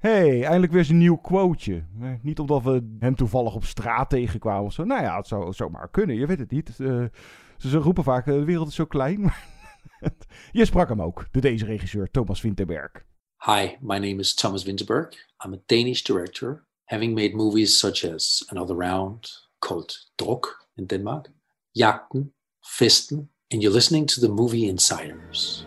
hey, eindelijk weer eens een nieuw quoteje. Eh, niet omdat we hem toevallig op straat tegenkwamen of zo. Nou ja, het zou zomaar kunnen, je weet het niet. Eh, ze roepen vaak, eh, de wereld is zo klein. je sprak hem ook, de deze regisseur Thomas Winterberg. Hi, my name is Thomas Winterberg. I'm a Danish director, having made movies such as Another Round, called Druk in Denmark, Jagten, Festen, and you're listening to the Movie Insiders.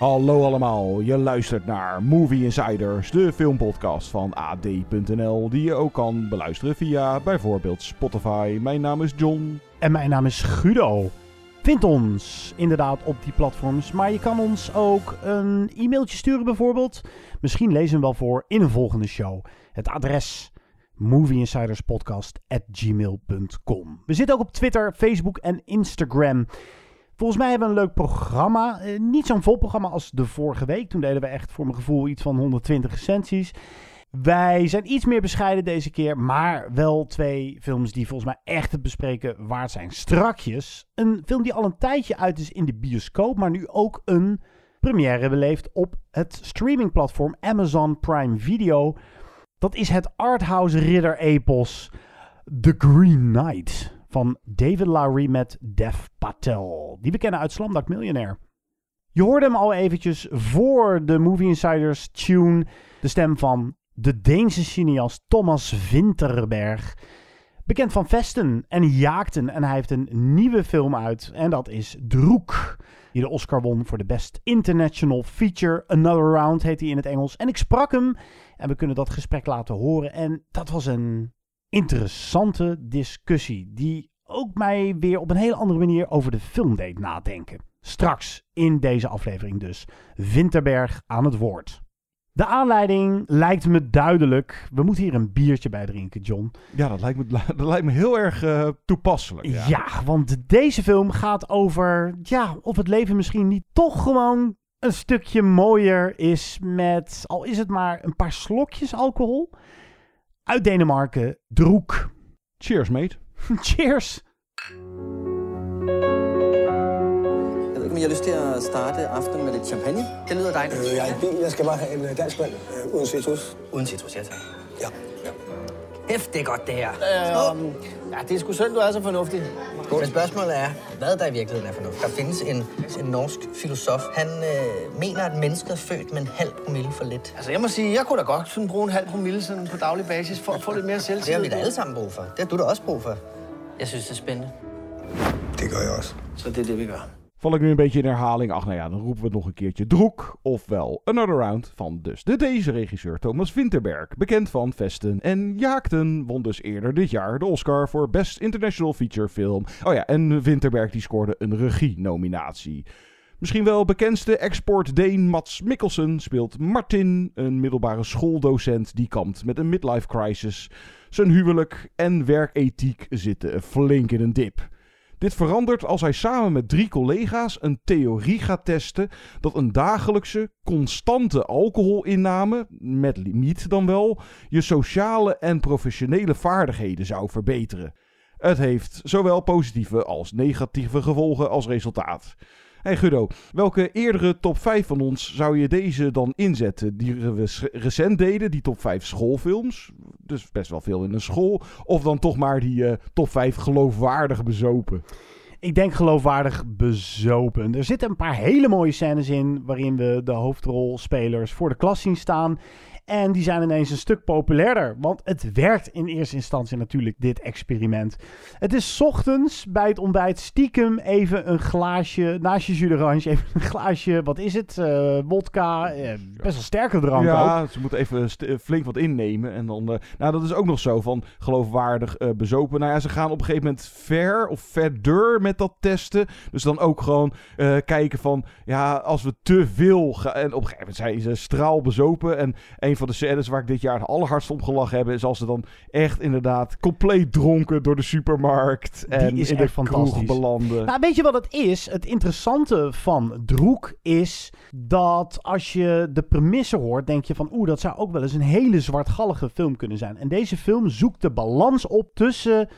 Hallo allemaal, je luistert naar Movie Insiders, de filmpodcast van AD.nl, die je ook kan beluisteren via bijvoorbeeld Spotify. Mijn naam is John. En mijn naam is Guido. Vind ons inderdaad op die platforms, maar je kan ons ook een e-mailtje sturen bijvoorbeeld. Misschien lezen we hem wel voor in een volgende show. Het adres movieinsiderspodcast.gmail.com We zitten ook op Twitter, Facebook en Instagram. Volgens mij hebben we een leuk programma. Eh, niet zo'n vol programma als de vorige week. Toen deden we echt voor mijn gevoel iets van 120 recensies. Wij zijn iets meer bescheiden deze keer, maar wel twee films die volgens mij echt het bespreken waard zijn. Strakjes, een film die al een tijdje uit is in de bioscoop, maar nu ook een première beleeft op het streamingplatform Amazon Prime Video. Dat is het arthouse ridder epos The Green Knight van David Lowry met Dev Patel, die we kennen uit Slumdog Millionaire. Je hoorde hem al eventjes voor de Movie Insiders tune, de stem van de Deense cineast Thomas Vinterberg. Bekend van Vesten en Jaakten. En hij heeft een nieuwe film uit. En dat is Droek. Die de Oscar won voor de Best International Feature. Another Round heet hij in het Engels. En ik sprak hem. En we kunnen dat gesprek laten horen. En dat was een interessante discussie. Die ook mij weer op een hele andere manier over de film deed nadenken. Straks in deze aflevering dus. Winterberg aan het woord. De aanleiding lijkt me duidelijk. We moeten hier een biertje bij drinken, John. Ja, dat lijkt me, dat lijkt me heel erg uh, toepasselijk. Ja. ja, want deze film gaat over ja, of het leven misschien niet toch gewoon een stukje mooier is met, al is het maar een paar slokjes alcohol. Uit Denemarken, Droek. Cheers, mate. Cheers. Jeg om I har lyst til at starte aftenen med lidt champagne. Det lyder dejligt. Øh, jeg er i bil. Jeg skal bare have en øh, dansk vand øh, uden citrus. Uden citrus, ja tak. Ja. ja. Hæft, det er godt det her. Øh, ja, det er sgu synd, du er så fornuftig. Men spørgsmålet er, hvad der i virkeligheden er fornuft. Der findes en, en norsk filosof. Han øh, mener, at mennesket er født med en halv promille for lidt. Altså, jeg må sige, jeg kunne da godt sådan bruge en halv promille sådan på daglig basis for at få lidt mere selvtillid. Det har vi da alle sammen brug for. Det har du da også brug for. Jeg synes, det er spændende. Det gør jeg også. Så det er det, vi gør. Val ik nu een beetje in herhaling? Ach, nou ja, dan roepen we het nog een keertje. Droek, ofwel Another Round van dus de deze regisseur Thomas Vinterberg. Bekend van Vesten en Jaakten. Won dus eerder dit jaar de Oscar voor Best International Feature Film. Oh ja, en Vinterberg die scoorde een regie-nominatie. Misschien wel bekendste export-Deen Mats Mikkelsen speelt Martin, een middelbare schooldocent die kampt met een midlife crisis. Zijn huwelijk en werkethiek zitten flink in een dip. Dit verandert als hij samen met drie collega's een theorie gaat testen dat een dagelijkse, constante alcoholinname, met limiet dan wel, je sociale en professionele vaardigheden zou verbeteren. Het heeft zowel positieve als negatieve gevolgen als resultaat. Hey Guido, welke eerdere top 5 van ons zou je deze dan inzetten? Die we recent deden, die top 5 schoolfilms. Dus best wel veel in een school. Of dan toch maar die uh, top 5 geloofwaardig bezopen? Ik denk geloofwaardig bezopen. Er zitten een paar hele mooie scènes in waarin we de hoofdrolspelers voor de klas zien staan. En die zijn ineens een stuk populairder. Want het werkt in eerste instantie natuurlijk, dit experiment. Het is ochtends bij het ontbijt stiekem even een glaasje, naast je jus even een glaasje, wat is het? Uh, wodka, uh, best wel sterke drank ja, ook. ze moeten even flink wat innemen. En dan, uh, nou dat is ook nog zo van geloofwaardig bezopen. Nou ja, ze gaan op een gegeven moment ver of verder met dat testen. Dus dan ook gewoon kijken van, ja, als we te veel gaan. En op een gegeven moment zijn ze straal bezopen. En een van de scènes waar ik dit jaar het allerhardst om gelachen heb... is als ze dan echt inderdaad compleet dronken door de supermarkt... en is in de kroeg belanden. Nou, weet je wat het is? Het interessante van Droek is dat als je de premisse hoort, denk je van oeh, dat zou ook wel eens een hele zwartgallige film kunnen zijn. En deze film zoekt de balans op tussen,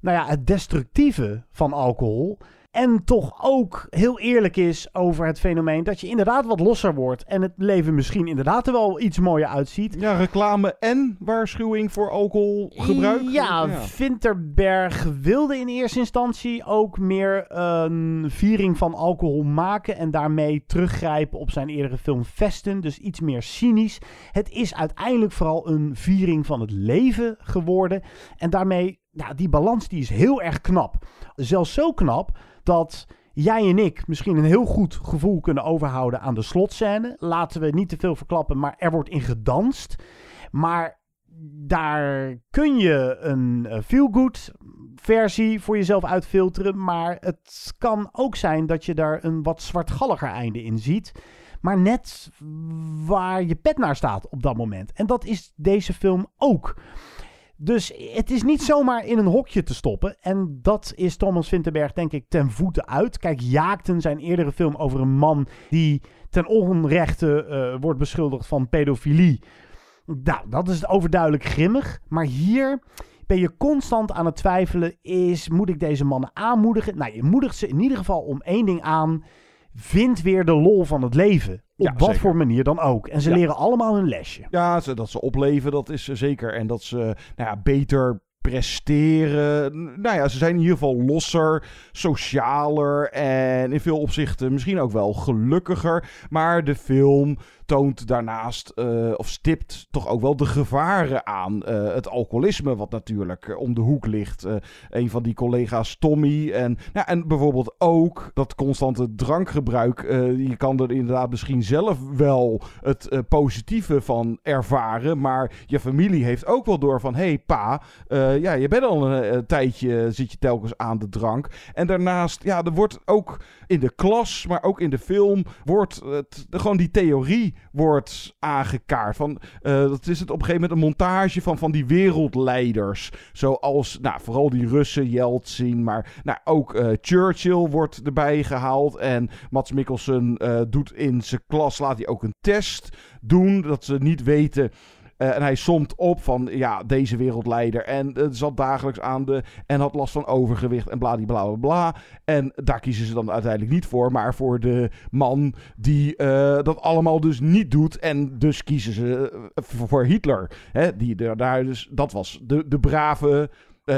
nou ja, het destructieve van alcohol. En toch ook heel eerlijk is over het fenomeen dat je inderdaad wat losser wordt. En het leven misschien inderdaad er wel iets mooier uitziet. Ja, reclame en waarschuwing voor alcoholgebruik. Ja, Vinterberg wilde in eerste instantie ook meer een viering van alcohol maken. En daarmee teruggrijpen op zijn eerdere film Vesten. Dus iets meer cynisch. Het is uiteindelijk vooral een viering van het leven geworden. En daarmee, ja, die balans die is heel erg knap. Zelfs zo knap dat jij en ik misschien een heel goed gevoel kunnen overhouden aan de slotscène. Laten we niet te veel verklappen, maar er wordt in gedanst. Maar daar kun je een eh, feel-good versie voor jezelf uitfilteren. Maar het kan ook zijn dat je daar een wat zwartgalliger einde in ziet. Maar net waar je pet naar staat op dat moment. En dat is deze film ook. Dus het is niet zomaar in een hokje te stoppen. En dat is Thomas Vinterberg denk ik ten voeten uit. Kijk, Jaakten, zijn eerdere film over een man die ten onrechte eh, wordt beschuldigd van pedofilie. Nou, dat is overduidelijk grimmig. Maar hier ben je constant aan het twijfelen. Is, moet ik deze mannen aanmoedigen? Nou, je moedigt ze in ieder geval om één ding aan. Vind weer de lol van het leven. Op Ja, wat zeker. voor manier dan ook. En ze Ja. leren allemaal hun lesje. Ja, ze, dat ze opleven, dat is eh, zeker. En dat ze nou ja, beter presteren. Nou ja, ze zijn in ieder geval losser, socialer en in veel opzichten misschien ook wel gelukkiger. Maar de film toont daarnaast, eh, of stipt toch ook wel de gevaren aan. Eh, het alcoholisme, wat natuurlijk eh, om de hoek ligt. Een van die collega's, Tommy. En, nou, en bijvoorbeeld ook dat constante drankgebruik. je kan er inderdaad misschien zelf wel het positieve van ervaren. Maar je familie heeft ook wel door van... hé hey, pa, ja, je bent al een, tijdje... zit je telkens aan de drank. En daarnaast, ja, er wordt ook in de klas... maar ook in de film... wordt het, gewoon die theorie wordt aangekaart. Van, eh, dat is het op een gegeven moment een montage van, van die wereldleiders. Zoals, nou, vooral die Russen, Yeltsin... maar nou, ook eh, Churchill wordt erbij gehaald. En Mats Mikkelsen eh, doet in zijn klas... laat hij ook een test doen... dat ze niet weten... Eh, en hij somt op van, ja, deze wereldleider. En eh, zat dagelijks aan de... En had last van overgewicht en bladibla bla bla. En daar kiezen ze dan uiteindelijk niet voor. Maar voor de man die eh, dat allemaal dus niet doet. En dus kiezen ze voor Hitler. Hè, die, daar- daar dus, dat was de, de brave...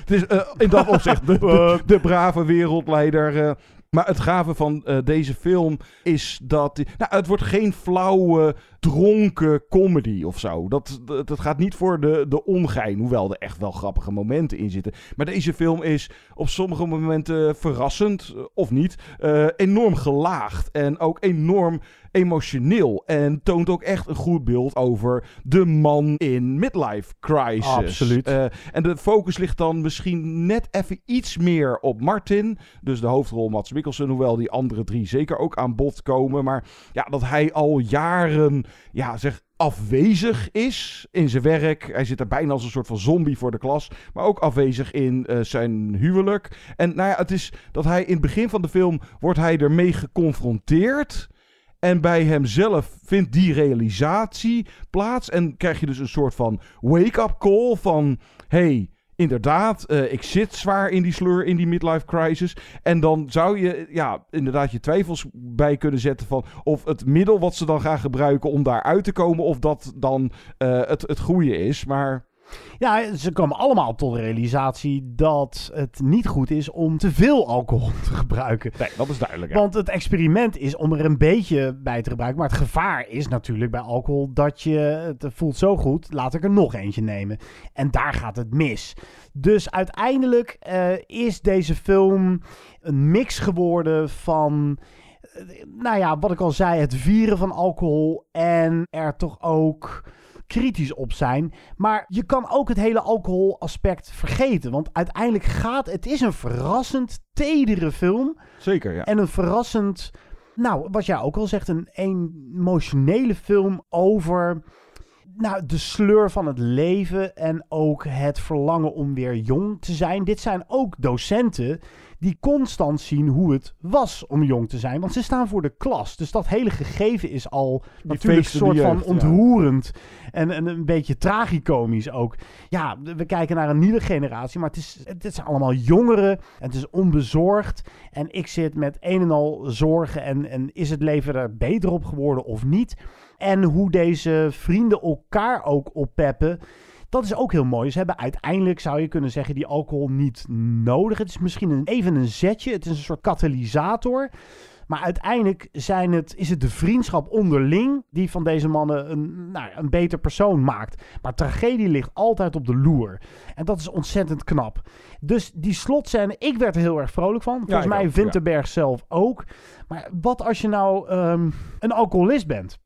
het is in dat opzicht de, de, de brave wereldleider... maar het gave van deze film is dat... Nou, het wordt geen flauwe, dronken comedy of zo. Dat, dat, dat gaat niet voor de, de ongein. Hoewel er echt wel grappige momenten in zitten. Maar deze film is op sommige momenten verrassend, eh, of niet, eh, enorm gelaagd. En ook enorm emotioneel. En toont ook echt een goed beeld over de man in midlife crisis. Absoluut. Eh, en de focus ligt dan misschien net even iets meer op Martin. Dus de hoofdrol Mats Mikkelsen. Hoewel die andere drie zeker ook aan bod komen. Maar ja, dat hij al jaren ja, zeg, afwezig is in zijn werk. Hij zit er bijna als een soort van zombie voor de klas. Maar ook afwezig in eh, zijn huwelijk. En nou ja, het is dat hij in het begin van de film wordt hij ermee geconfronteerd. En bij hemzelf vindt die realisatie plaats. En krijg je dus een soort van wake-up call van... hey, inderdaad, eh, ik zit zwaar in die sleur, in die midlife crisis. En dan zou je ja, inderdaad je twijfels bij kunnen zetten van... of het middel wat ze dan gaan gebruiken om daar uit te komen... of dat dan eh, het, het goede is. Maar Ja, ze komen allemaal tot de realisatie dat het niet goed is om te veel alcohol te gebruiken. nee, dat is duidelijk. Want het experiment is om er een beetje bij te gebruiken. Maar het gevaar is natuurlijk bij alcohol dat je het voelt zo goed, laat ik er nog eentje nemen. En daar gaat het mis. Dus uiteindelijk eh, is deze film een mix geworden van eh, nou ja, wat ik al zei, het vieren van alcohol en er toch ook kritisch op zijn. Maar je kan ook het hele alcoholaspect vergeten. Want uiteindelijk gaat het is een verrassend tedere film. Zeker, ja. En een verrassend Nou, wat jij ook al zegt, een emotionele film over nou, de sleur van het leven en ook het verlangen om weer jong te zijn. Dit zijn ook docenten die constant zien hoe het was om jong te zijn. Want ze staan voor de klas. Dus dat hele gegeven is al natuurlijk een soort van ontroerend. En, en, een beetje tragicomisch ook. Ja, we kijken naar een nieuwe generatie. Maar het, is, het zijn allemaal jongeren. En het is onbezorgd. En ik zit met een en al zorgen. En, en is het leven er beter op geworden of niet? En hoe deze vrienden elkaar ook oppeppen. Dat is ook heel mooi. Ze hebben uiteindelijk, zou je kunnen zeggen, die alcohol niet nodig. Het is misschien een, even een zetje. Het is een soort katalysator. Maar uiteindelijk zijn het, is het de vriendschap onderling die van deze mannen een, nou, een beter persoon maakt. Maar tragedie ligt altijd op de loer. En dat is ontzettend knap. Dus die slotscène, ik werd er heel erg vrolijk van. Volgens mij ook, Winterberg zelf ook. Maar wat als je nou um, een alcoholist bent?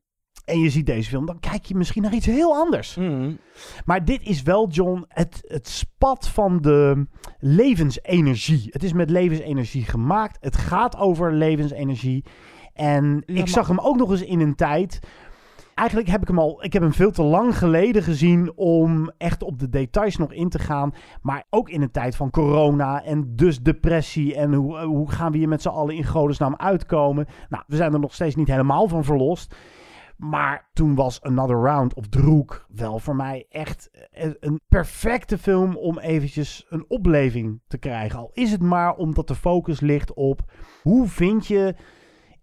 En je ziet deze film, dan kijk je misschien naar iets heel anders. Mm. Maar dit is wel, John, het, het spat van de levensenergie. Het is met levensenergie gemaakt. Het gaat over levensenergie. En Ja, ik maar- zag hem ook nog eens in een tijd. Eigenlijk heb ik hem al. Ik heb hem veel te lang geleden gezien om echt op de details nog in te gaan. Maar ook in een tijd van corona en dus depressie. En hoe, hoe gaan we hier met z'n allen in godesnaam uitkomen? Nou, we zijn er nog steeds niet helemaal van verlost. Maar toen was Another Round of Droek wel voor mij echt een een perfecte film om eventjes een opleving te krijgen. Al is het maar omdat de focus ligt op hoe vind je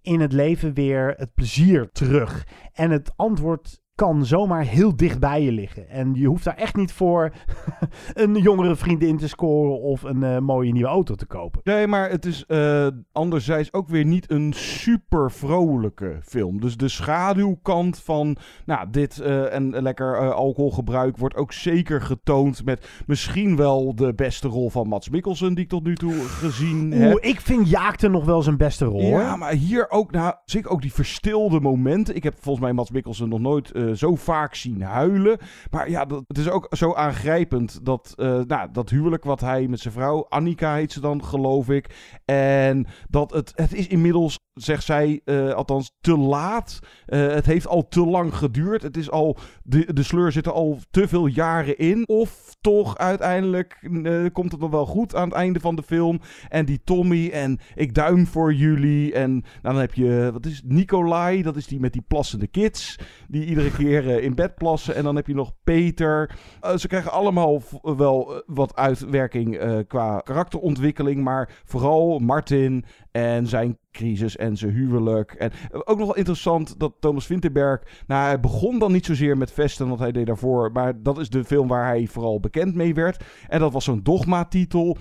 in het leven weer het plezier terug. En het antwoord kan zomaar heel dicht bij je liggen. En je hoeft daar echt niet voor een jongere vriendin te scoren of een eh, mooie nieuwe auto te kopen. Nee, maar het is eh, anderzijds ook weer niet een super vrolijke film. Dus de schaduwkant van nou, dit eh, en lekker alcoholgebruik wordt ook zeker getoond met misschien wel de beste rol van Mats Mikkelsen die ik tot nu toe gezien heb. Oeh, ik vind Jaakte nog wel zijn beste rol. Ja, hoor. maar hier ook, nou, zeker ook die verstilde momenten. Ik heb volgens mij Mats Mikkelsen nog nooit eh, zo vaak zien huilen. Maar ja, dat, het is ook zo aangrijpend dat, eh, nou, dat huwelijk wat hij met zijn vrouw, Annika heet ze dan, geloof ik. En dat het, het is inmiddels, zegt zij, eh, althans te laat. Eh, het heeft al te lang geduurd. Het is al, de, de sleur zit er al te veel jaren in. Of toch uiteindelijk eh, komt het nog wel goed aan het einde van de film. En die Tommy en ik duim voor jullie. En nou, dan heb je, wat is het, Nicolai, dat is die met die plassende kids. Die iedere keer in bed plassen. En dan heb je nog Peter. Ze krijgen allemaal wel wat uitwerking qua karakterontwikkeling. Maar vooral Martin en zijn crisis en zijn huwelijk. En eh, ook nog wel interessant dat Thomas Vinterberg... Nou, hij begon dan niet zozeer met Vesten, want hij deed daarvoor. Maar dat is de film waar hij vooral bekend mee werd. En dat was zo'n dogma-titel.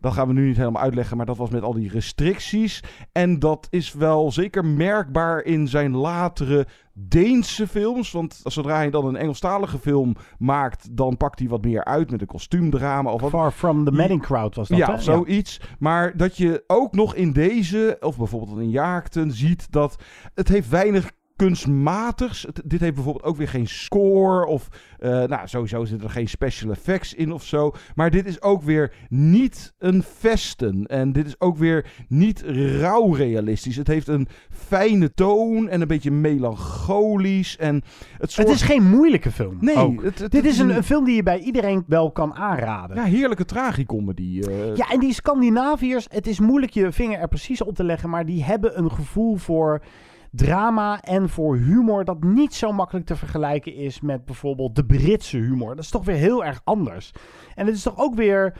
Dat gaan we nu niet helemaal uitleggen, maar dat was met al die restricties. En dat is wel zeker merkbaar in zijn latere Deense films. Want zodra hij dan een Engelstalige film maakt, dan pakt hij wat meer uit met een kostuumdrama of wat. Far from the Madding Crowd was dat, Ja, hè? zoiets. Maar dat je ook nog in deze, of bijvoorbeeld in Jaakten, ziet dat het heeft weinig kunstmatigs. Dit heeft bijvoorbeeld ook weer geen score of... eh, nou, sowieso zitten er geen special effects in of zo. Maar dit is ook weer niet een vesten. En dit is ook weer niet rauw realistisch. Het heeft een fijne toon en een beetje melancholisch. En het. Het is geen moeilijke film. Nee, ook. het- het- Dit het is een, een film die je bij iedereen wel kan aanraden. Ja, heerlijke tragicomedy. eh. Ja, en die Scandinaviërs, het is moeilijk je vinger er precies op te leggen, maar die hebben een gevoel voor drama en voor humor dat niet zo makkelijk te vergelijken is met bijvoorbeeld de Britse humor. Dat is toch weer heel erg anders. En het is toch ook weer...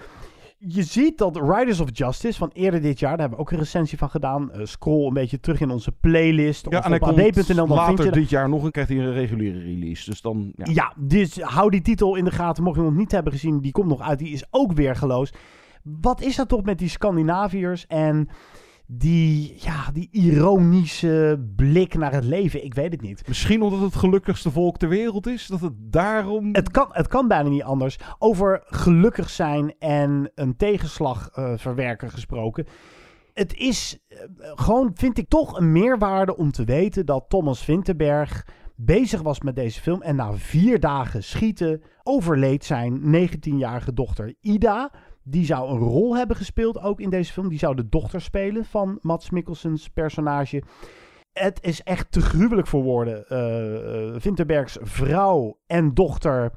Je ziet dat Riders of Justice van eerder dit jaar, daar hebben we ook een recensie van gedaan. Eh, scroll een beetje terug in onze playlist Ja, of en op ad.nl. Later dit jaar nog een krijgt hij een reguliere release. Dus dan, ja. ja, dus hou die titel in de gaten. Mocht je hem nog niet hebben gezien, die komt nog uit. Die is ook weergeloos. Wat is dat toch met die Scandinaviërs en die, ja, die ironische blik naar het leven? Ik weet het niet. Misschien omdat het gelukkigste volk ter wereld is. Dat het daarom... Het kan, het kan bijna niet anders. Over gelukkig zijn en een tegenslag eh, verwerken gesproken. Het is eh, gewoon, vind ik toch een meerwaarde om te weten dat Thomas Vinterberg bezig was met deze film. En na vier dagen schieten overleed zijn 19-jarige dochter Ida. Die zou een rol hebben gespeeld ook in deze film. Die zou de dochter spelen van Mats Mikkelsens personage. Het is echt te gruwelijk voor woorden. Uh, Winterbergs vrouw en dochter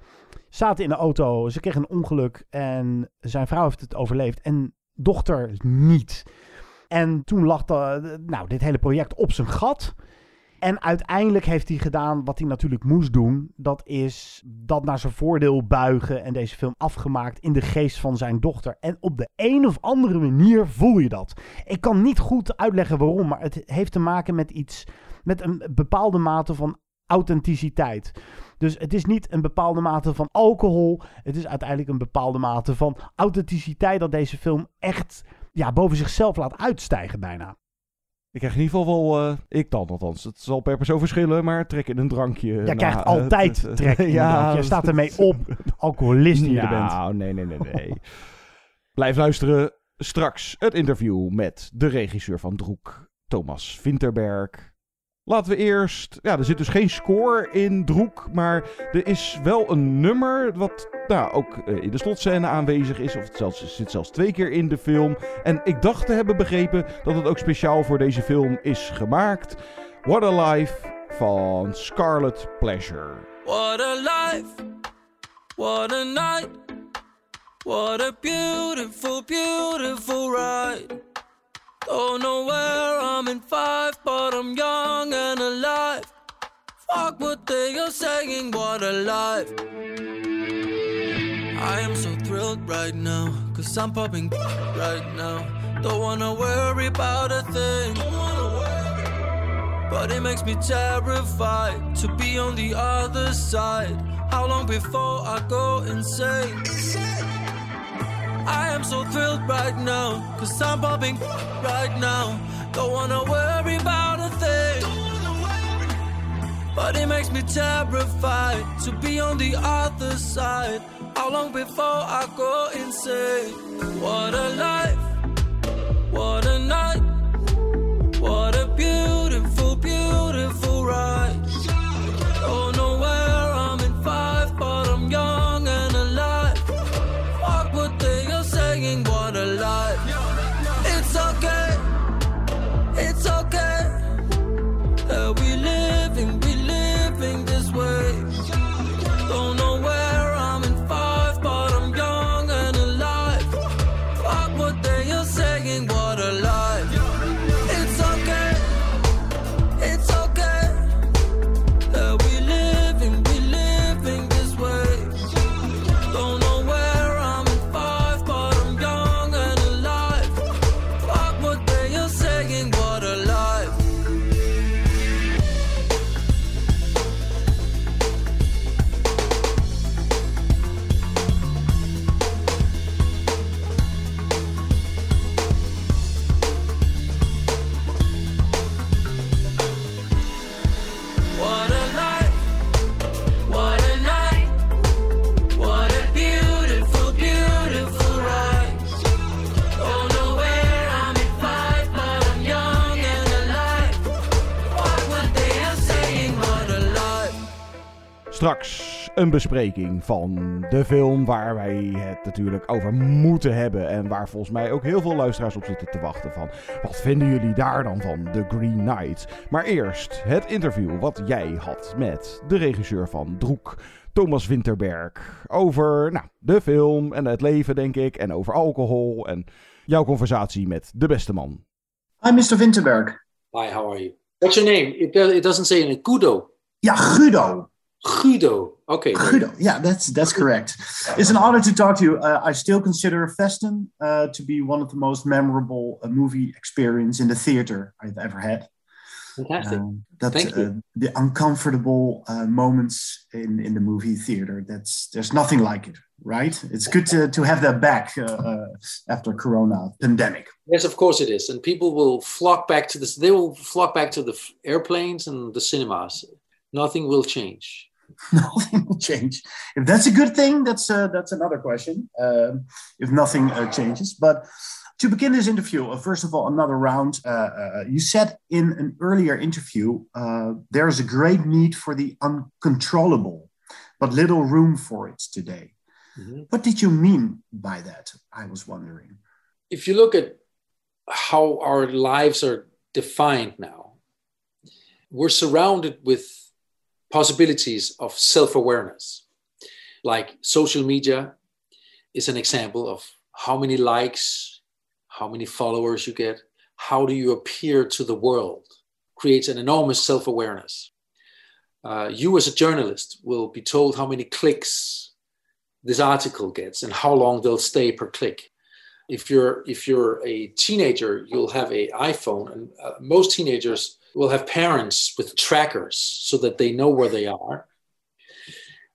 zaten in de auto. Ze kregen een ongeluk en zijn vrouw heeft het overleefd en dochter niet. En toen lag nou, dit hele project op zijn gat. En uiteindelijk heeft hij gedaan wat hij natuurlijk moest doen. Dat is dat naar zijn voordeel buigen en deze film afgemaakt in de geest van zijn dochter. En op de een of andere manier voel je dat. Ik kan niet goed uitleggen waarom, maar het heeft te maken met iets, met een bepaalde mate van authenticiteit. Dus het is niet een bepaalde mate van alcohol. Het is uiteindelijk een bepaalde mate van authenticiteit dat deze film echt ja, boven zichzelf laat uitstijgen bijna. Ik krijg in ieder geval wel, uh, ik dan althans. Het zal per persoon verschillen, maar trek in een drankje. Jij krijgt altijd uh, trek in ja, een drankje. Je staat ermee op, alcoholist die je bent. Nou, nee, nee, nee, nee. Blijf luisteren. Straks het interview met de regisseur van Droek, Thomas Vinterberg. Laten we eerst. Ja, er zit dus geen score in Droek. Maar er is wel een nummer. Wat nou, ook uh, in de slotscène aanwezig is. Of het zelfs, zit zelfs twee keer in de film. En ik dacht te hebben begrepen dat het ook speciaal voor deze film is gemaakt. What a Life van Scarlet Pleasure. What a life. What a night. What a beautiful, beautiful ride. Oh, Don't know where I'm in five, but I'm young and alive. Fuck what they are saying, what a life. I am so thrilled right now, cause I'm popping right now. Don't wanna worry about a thing. But it makes me terrified to be on the other side. How long before I go insane? I am so thrilled right now, cause I'm popping right now. Don't wanna worry about a thing. But it makes me terrified to be on the other side. How long before I go insane? What a life, what a night, what a een bespreking van de film waar wij het natuurlijk over moeten hebben. En waar volgens mij ook heel veel luisteraars op zitten te wachten van. Wat vinden jullie daar dan van The Green Knight? Maar eerst het interview wat jij had met de regisseur van Droek. Thomas Winterberg. Over nou, de film en het leven, denk ik. En over alcohol. En jouw conversatie met de beste man. Hi, Mr. Winterberg. Hi, how are you? What's your name? It, do- it doesn't say in it. Guido. Yeah, Guido. Guido. Okay. Guido. Yeah, that's that's correct. It's an honor to talk to you. Uh, I still consider Festen uh, to be one of the most memorable uh, movie experience in the theater I've ever had. Fantastic. Um, that Thank you. uh, the uncomfortable uh, moments in in the movie theater. That's there's nothing like it, right? It's good to to have that back uh, uh, after Corona pandemic. Yes, of course it is. And people will flock back to this. They will flock back to the airplanes and the cinemas. Nothing will change. nothing will change. If that's a good thing, that's uh, that's another question. Um, if nothing uh, changes, but to begin this interview, uh, first of all, another round. Uh, uh, you said in an earlier interview uh, there is a great need for the uncontrollable, but little room for it today. What did you mean by that? I was wondering. If you look at how our lives are defined now, we're surrounded with possibilities of self awareness. Like social media is an example of how many likes, how many followers you get, how do you appear to the world, creates an enormous self awareness. Uh, you, as a journalist, will be told how many clicks this article gets and how long they'll stay per click. If you're if you're a teenager, you'll have a iPhone, and uh, most teenagers will have parents with trackers so that they know where they are.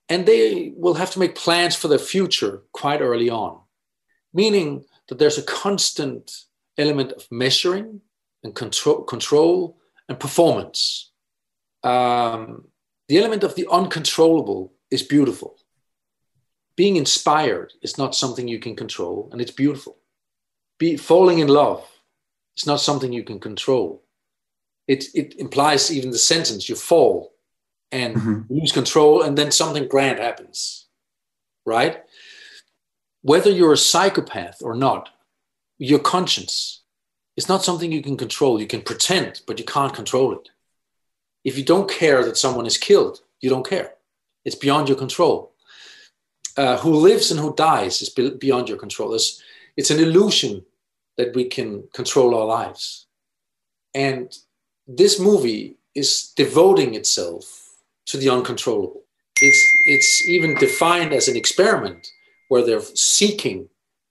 And they will have to make plans for their future quite early on, meaning that there's a constant element of measuring and control, control and performance. Um, the element of the uncontrollable is beautiful. Being inspired is not something you can control, and it's beautiful. Be, falling in love is not something you can control it, it implies even the sentence you fall and mm-hmm. lose control and then something grand happens right? Whether you're a psychopath or not your conscience is not something you can control. You can pretend but you can't control it. If you don't care that someone is killed you don't care. It's beyond your control. Uh, who lives and who dies is beyond your control. It's, it's an illusion that we can control our lives. And this movie is devoting itself to the uncontrollable. It's, it's even defined as an experiment where they're seeking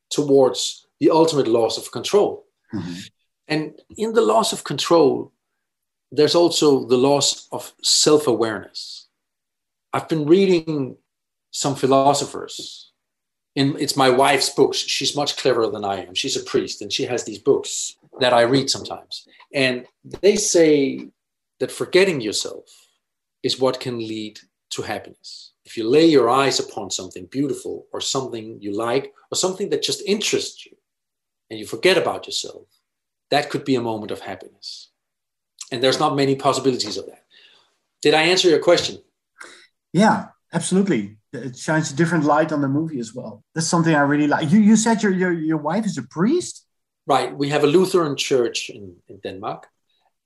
towards the ultimate loss of control. Mm-hmm. And in the loss of control, there's also the loss of self awareness. I've been reading some philosophers. In, it's my wife's books. She's much cleverer than I am. She's a priest and she has these books that I read sometimes. And they say that forgetting yourself is what can lead to happiness. If you lay your eyes upon something beautiful or something you like or something that just interests you and you forget about yourself, that could be a moment of happiness. And there's not many possibilities of that. Did I answer your question? Yeah, absolutely. It shines a different light on the movie as well. That's something I really like. You, you said your, your, your wife is a priest? Right. We have a Lutheran church in, in Denmark,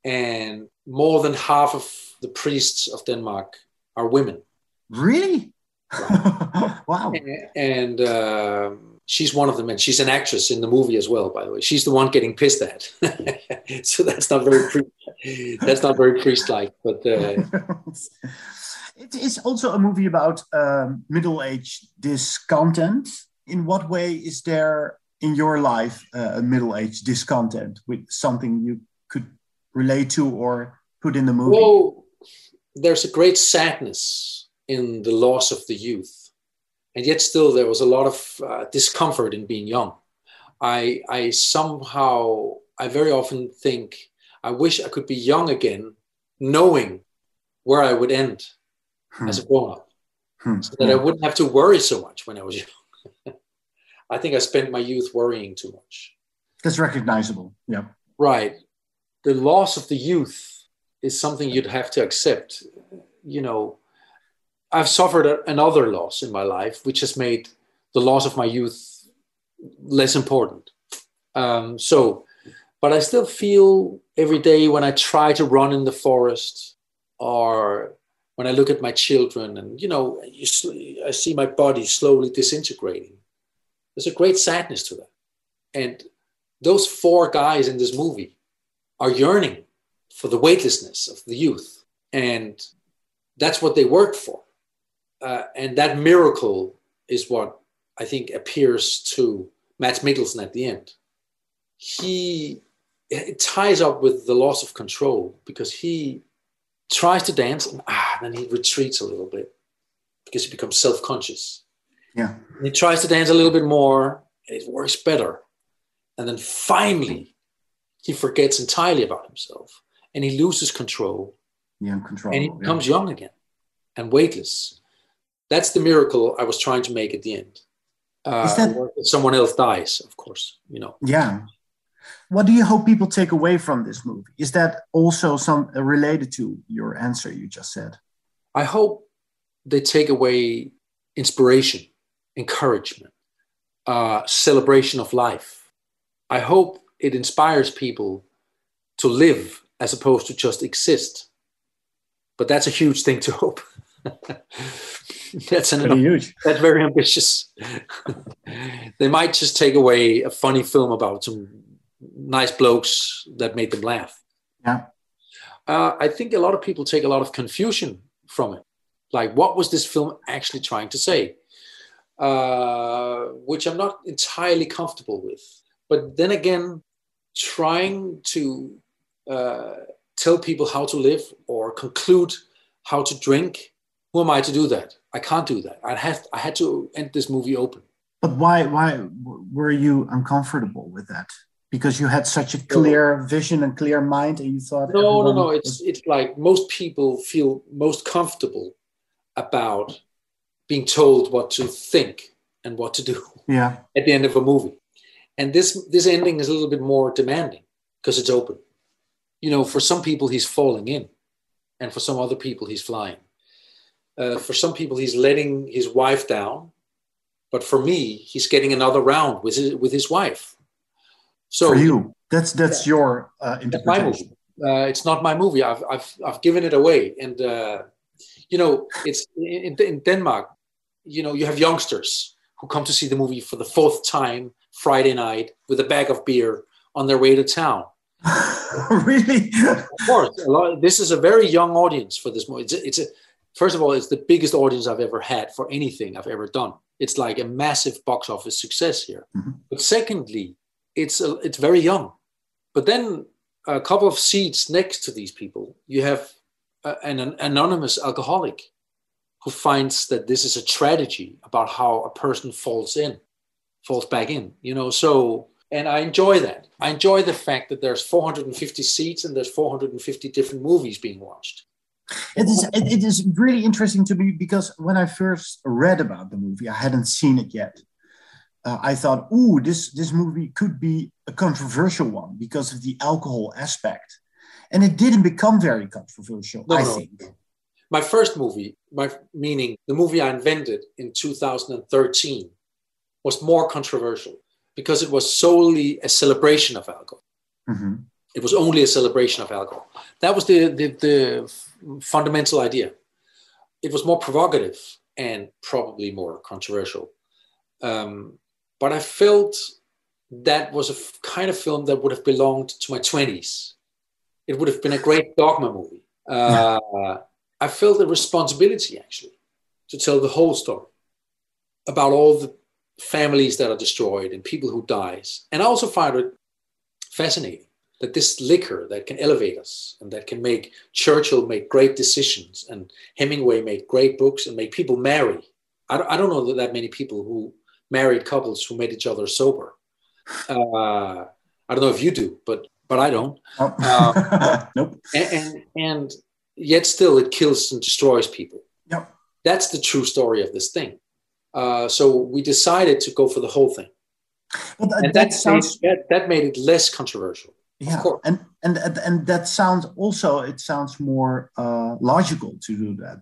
and more than half of the priests of Denmark are women. Really? Right. wow. And, and uh, she's one of them, and she's an actress in the movie as well. By the way, she's the one getting pissed at. so that's not very pri- that's not very priest-like, but. Uh, it is also a movie about um, middle-aged discontent. In what way is there in your life uh, a middle-aged discontent with something you could relate to or put in the movie? Well, there's a great sadness in the loss of the youth, and yet still there was a lot of uh, discomfort in being young. I, I somehow, I very often think, I wish I could be young again, knowing where I would end hmm. as a grown-up, hmm. so that I wouldn't have to worry so much when I was young. I think I spent my youth worrying too much. That's recognizable. Yeah. Right. The loss of the youth is something you'd have to accept. You know, I've suffered another loss in my life, which has made the loss of my youth less important. Um, so, but I still feel every day when I try to run in the forest or when I look at my children and, you know, you, I see my body slowly disintegrating there's a great sadness to that. And those four guys in this movie are yearning for the weightlessness of the youth. And that's what they work for. Uh, and that miracle is what I think appears to Matt Mikkelsen at the end. He it ties up with the loss of control because he tries to dance and ah, then he retreats a little bit because he becomes self-conscious yeah. he tries to dance a little bit more, and it works better. And then finally, he forgets entirely about himself and he loses control. Yeah, control. And he becomes yeah. young again and weightless. That's the miracle I was trying to make at the end. Uh, that, someone else dies, of course, you know. Yeah. What do you hope people take away from this movie? Is that also some uh, related to your answer you just said? I hope they take away inspiration encouragement, uh, celebration of life. I hope it inspires people to live as opposed to just exist. but that's a huge thing to hope. that's an huge. That's very ambitious. they might just take away a funny film about some nice blokes that made them laugh. Yeah. Uh, I think a lot of people take a lot of confusion from it. Like, what was this film actually trying to say? Uh, which I'm not entirely comfortable with. But then again, trying to uh, tell people how to live or conclude how to drink, who am I to do that? I can't do that. I had I had to end this movie open. But why why were you uncomfortable with that? Because you had such a clear vision and clear mind, and you thought No, no, no. It's it's like most people feel most comfortable about being told what to think and what to do yeah at the end of a movie. And this this ending is a little bit more demanding because it's open. You know, for some people he's falling in, and for some other people he's flying. Uh, for some people he's letting his wife down, but for me he's getting another round with his, with his wife. So for you. That's that's your uh, interpretation. Uh, it's not my movie. I've, I've, I've given it away. And, uh, you know, it's in, in Denmark, you know, you have youngsters who come to see the movie for the fourth time Friday night with a bag of beer on their way to town. really? Of course, a lot, this is a very young audience for this movie. It's a, it's a, first of all, it's the biggest audience I've ever had for anything I've ever done. It's like a massive box office success here. Mm-hmm. But secondly, it's a, it's very young. But then a couple of seats next to these people, you have a, an, an anonymous alcoholic who finds that this is a tragedy about how a person falls in, falls back in. You know, so and I enjoy that. I enjoy the fact that there's 450 seats and there's 450 different movies being watched. It is it, it is really interesting to me because when I first read about the movie, I hadn't seen it yet. Uh, I thought, ooh, this this movie could be a controversial one because of the alcohol aspect, and it didn't become very controversial. No, I no. think. My first movie, my meaning the movie I invented in 2013, was more controversial because it was solely a celebration of alcohol. Mhm. It was only a celebration of alcohol. That was the, the, the fundamental idea. It was more provocative and probably more controversial. Um, but I felt that was a f- kind of film that would have belonged to my 20s. It would have been a great dogma movie. Uh, I felt a responsibility actually to tell the whole story about all the families that are destroyed and people who dies. And I also find it fascinating that this liquor that can elevate us and that can make Churchill make great decisions and Hemingway make great books and make people marry. I don't, I don't know that, that many people who married couples who met each other sober. Uh, I don't know if you do, but but I don't. Uh, nope. And, and and yet still it kills and destroys people. Yep. That's the true story of this thing. Uh, so we decided to go for the whole thing, But that, and that that, sounds made, that that made it less controversial. yeah, and, and and and that sounds also it sounds more uh, logical to do that.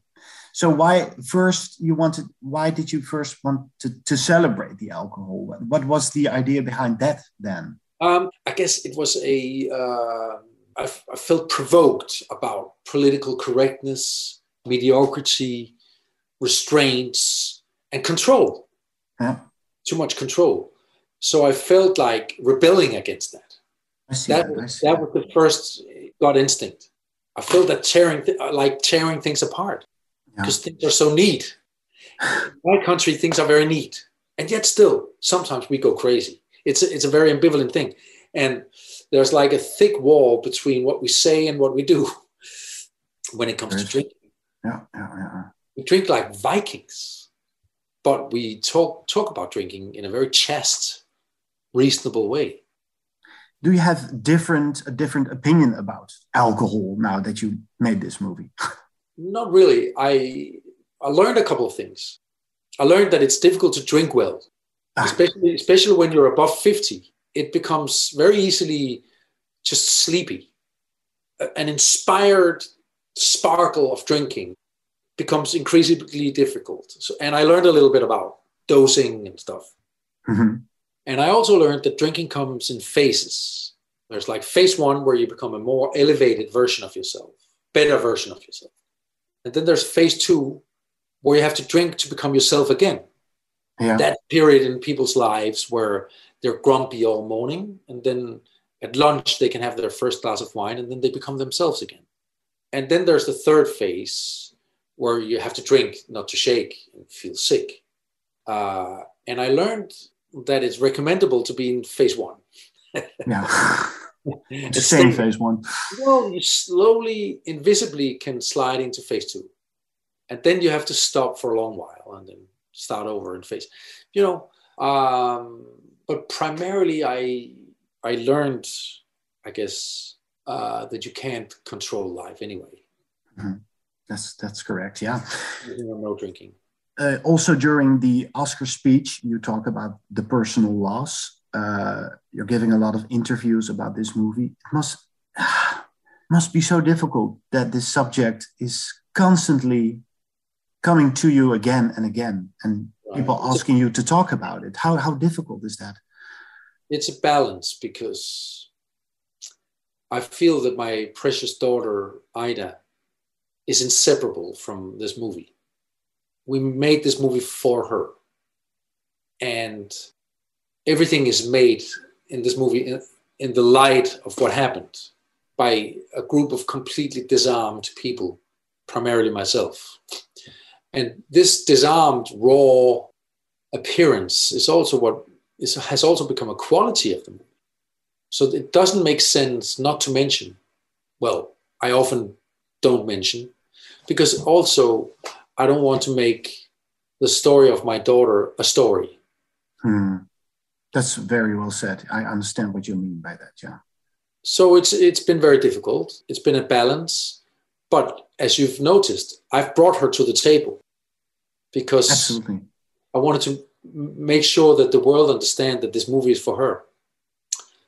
So why first you wanted? Why did you first want to, to celebrate the alcohol? What was the idea behind that then? Um, I guess it was a. Uh, I, I felt provoked about political correctness, mediocrity, restraints, and control. Yeah. Too much control. So I felt like rebelling against that. That, that, I was, see that was the first gut instinct. I felt that tearing, th- uh, like tearing things apart because things are so neat. In my country, things are very neat, and yet still, sometimes we go crazy. It's a, it's a very ambivalent thing, and there's like a thick wall between what we say and what we do when it comes to drinking. Yeah, yeah, yeah. We drink like Vikings, but we talk talk about drinking in a very chaste, reasonable way. Do you have different a different opinion about alcohol now that you made this movie? Not really. I I learned a couple of things. I learned that it's difficult to drink well, ah. especially especially when you're above fifty. It becomes very easily just sleepy. An inspired sparkle of drinking becomes increasingly difficult. So, and I learned a little bit about dosing and stuff. Mhm. And I also learned that drinking comes in phases. There's like phase one where you become a more elevated version of yourself, better version of yourself. And then there's phase two, where you have to drink to become yourself again. Yeah. That period in people's lives where they're grumpy all morning, and then at lunch they can have their first glass of wine, and then they become themselves again. And then there's the third phase where you have to drink not to shake and feel sick. Uh, and I learned that it's recommendable to be in phase one. Yeah. it's the It's same phase one. Well, you slowly, invisibly can slide into phase two. And then you have to stop for a long while and then start over in phase, you know. Um, but primarily, I I learned, I guess, uh, that you can't control life anyway. That's that's correct. Yeah. No drinking. uh, also during the Oscar speech, you talk about the personal loss. Uh, you're giving a lot of interviews about this movie. It must must be so difficult that this subject is constantly coming to you again and again, and people Right. asking you to talk about it. How how difficult is that? it's a balance because I feel that my precious daughter Ida is inseparable from this movie. We made this movie for her, and everything is made in this movie in, in the light of what happened by a group of completely disarmed people, primarily myself. And this disarmed, raw appearance is also what is, has also become a quality of the movie. So it doesn't make sense not to mention. Well, I often don't mention because also I don't want to make the story of my daughter a story. Hmm. That's very well said. I understand what you mean by that. Yeah. So it's it's been very difficult. It's been a balance, but as you've noticed, I've brought her to the table because Absolutely. I wanted to make sure that the world understand that this movie is for her.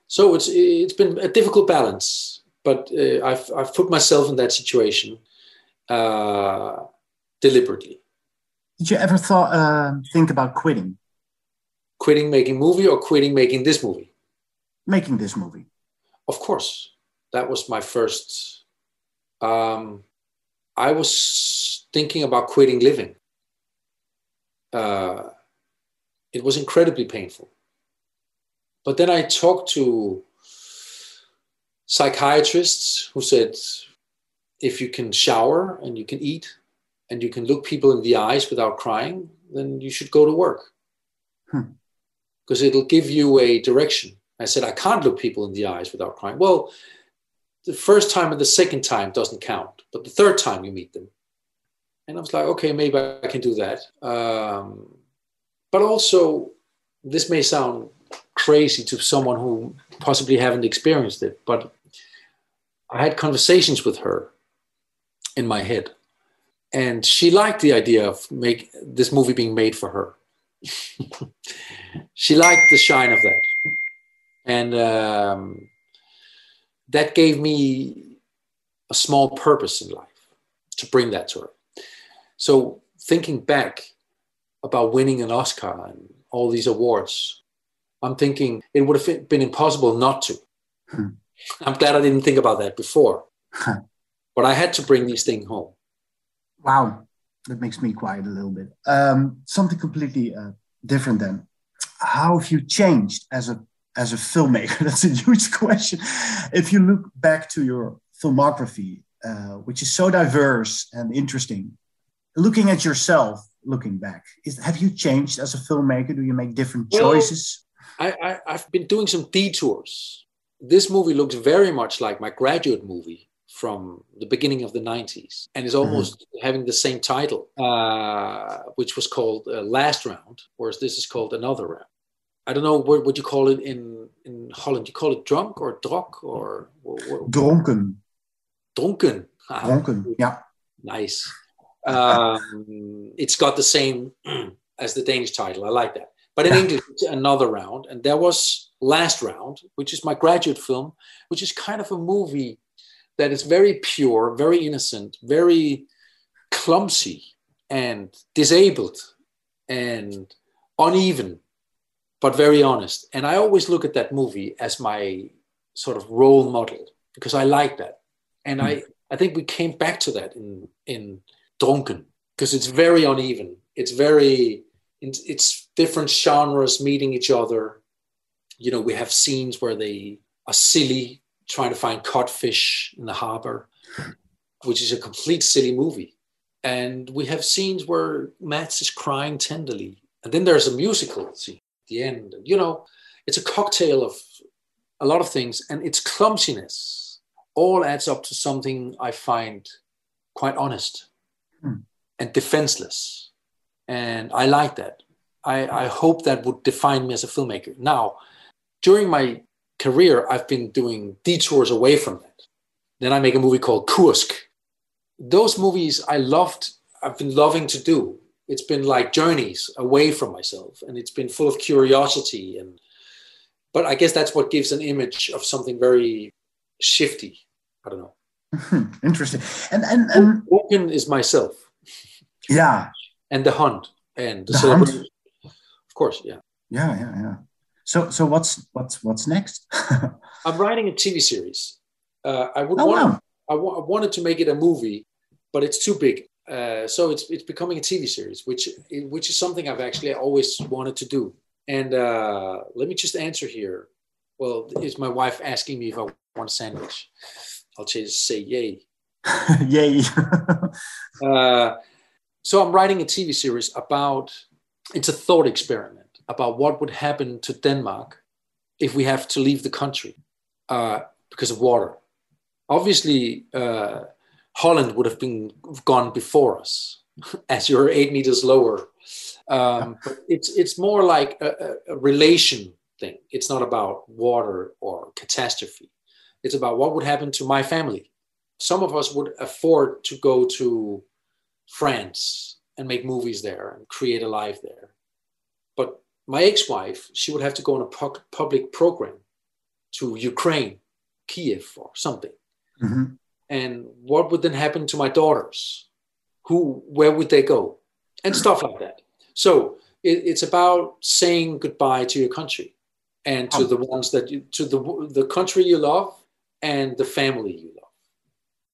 So it's it's been a difficult balance, but uh, I've I've put myself in that situation uh, deliberately. Did you ever thought uh, think about quitting, Quitting making movie or quitting making this movie? making this movie? Of course, that was my first. Um, I was thinking about quitting living. Uh, it was incredibly painful. But then I talked to psychiatrists who said if you can shower and you can eat and you can look people in the eyes without crying, then you should go to work Hmm. because it'll give you a direction. I said, I can't look people in the eyes without crying. Well, the first time and the second time doesn't count, but the third time you meet them. And I was like, okay, maybe I can do that. Um, but also, this may sound crazy to someone who possibly haven't experienced it, but I had conversations with her in my head, and she liked the idea of make this movie being made for her. she liked the shine of that, and um, that gave me a small purpose in life to bring that to her. So thinking back about winning an Oscar and all these awards, I'm thinking it would have been impossible not to. Hmm. I'm glad I didn't think about that before. but I had to bring these things home. Wow, that makes me quiet a little bit. Um, something completely uh, different then. How have you changed as a as a filmmaker? That's a huge question. If you look back to your filmography, uh, which is so diverse and interesting, looking at yourself, looking back, is, have you changed as a filmmaker? Do you make different Well, choices? I, I, I've been doing some detours. This movie looks very much like my graduate movie from the beginning of the 90s and is almost having the same title, uh, which was called uh, Last Round, whereas this is called Another Round. I don't know what, what you call it in, in Holland. You call it drunk or drok or what, Dronken, dronken. Ah, dronken, yeah. Nice. Um, it's got the same as the Danish title. I like that. But in English, it's another round. And there was Last Round, which is my graduate film, which is kind of a movie that is very pure, very innocent, very clumsy and disabled and uneven, but very honest. And I always look at that movie as my sort of role model because I like that. And I, I think we came back to that in in Dronken because it's very uneven. It's very it's, different genres meeting each other. You know, we have scenes where they are silly trying to find codfish in the harbor, which is a complete silly movie. And we have scenes where Mats is crying tenderly. And then there's a musical scene at the end. You know, it's a cocktail of a lot of things, and its clumsiness all adds up to something I find quite honest Hmm. and defenseless. And I like that. I, I hope that would define me as a filmmaker. Now, during my career, I've been doing detours away from that. Then I make a movie called Kursk. Those movies I loved, I've been loving to do. It's been like journeys away from myself, and it's been full of curiosity. And but I guess that's what gives an image of something very shifty. I don't know. Interesting. And and and Woken is myself yeah, and the hunt and the, The. Hunt? Of course, yeah. yeah, yeah, yeah. So so what's what's what's next? I'm writing a TV series. Uh, I would Oh, want. wow. I, wanted to make it a movie, but it's too big. Uh, so it's it's becoming a TV series, which which is something I've actually always wanted to do. And uh, let me just answer here. Well, is my wife asking me if I want a sandwich? I'll change to say yay. Yay. Uh, so I'm writing a TV series about it's a thought experiment about what would happen to Denmark if we have to leave the country uh, because of water. Obviously, uh, Holland would have been gone before us, as you're eight meters lower. Um, but it's it's more like a, a, a relation thing. It's not about water or catastrophe. It's about what would happen to my family. Some of us would afford to go to France and make movies there and create a life there. But my ex-wife, she would have to go on a pu- public program to Ukraine, Kiev, or something. Mhm. And what would then happen to my daughters? Who, where would they go? And stuff like that. So it, it's about saying goodbye to your country and to the ones that you, to the the country you love and the family you love.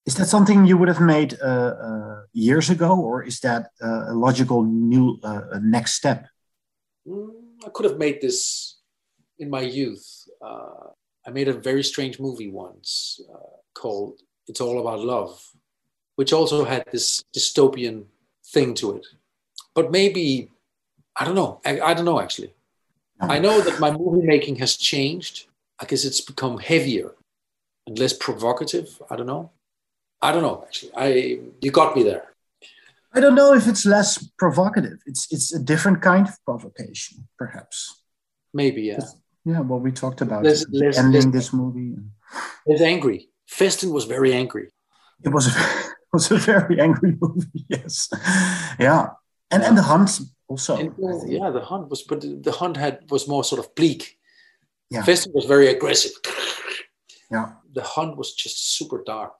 Is that something you would have made uh, uh, years ago, or is that uh, a logical new uh, next step? Mm, I could have made this in my youth. Uh, I made a very strange movie once uh, called "It's All About Love," which also had this dystopian thing to it. But maybe I don't know. I, I don't know actually. I know that my movie making has changed. I guess it's become heavier less provocative. I don't know. I don't know actually. I you got me there. I don't know if it's less provocative. It's it's a different kind of provocation, perhaps. Maybe yeah. Yeah, what we talked about Less- the less- ending this movie. It's angry. Festen was very angry. It was a, it was a very angry movie. Yes, yeah, and and the hunt also. And, well, yeah, the hunt was, but the hunt had was more sort of bleak. Yeah. Festen was very aggressive. Yeah. The hunt was just super dark.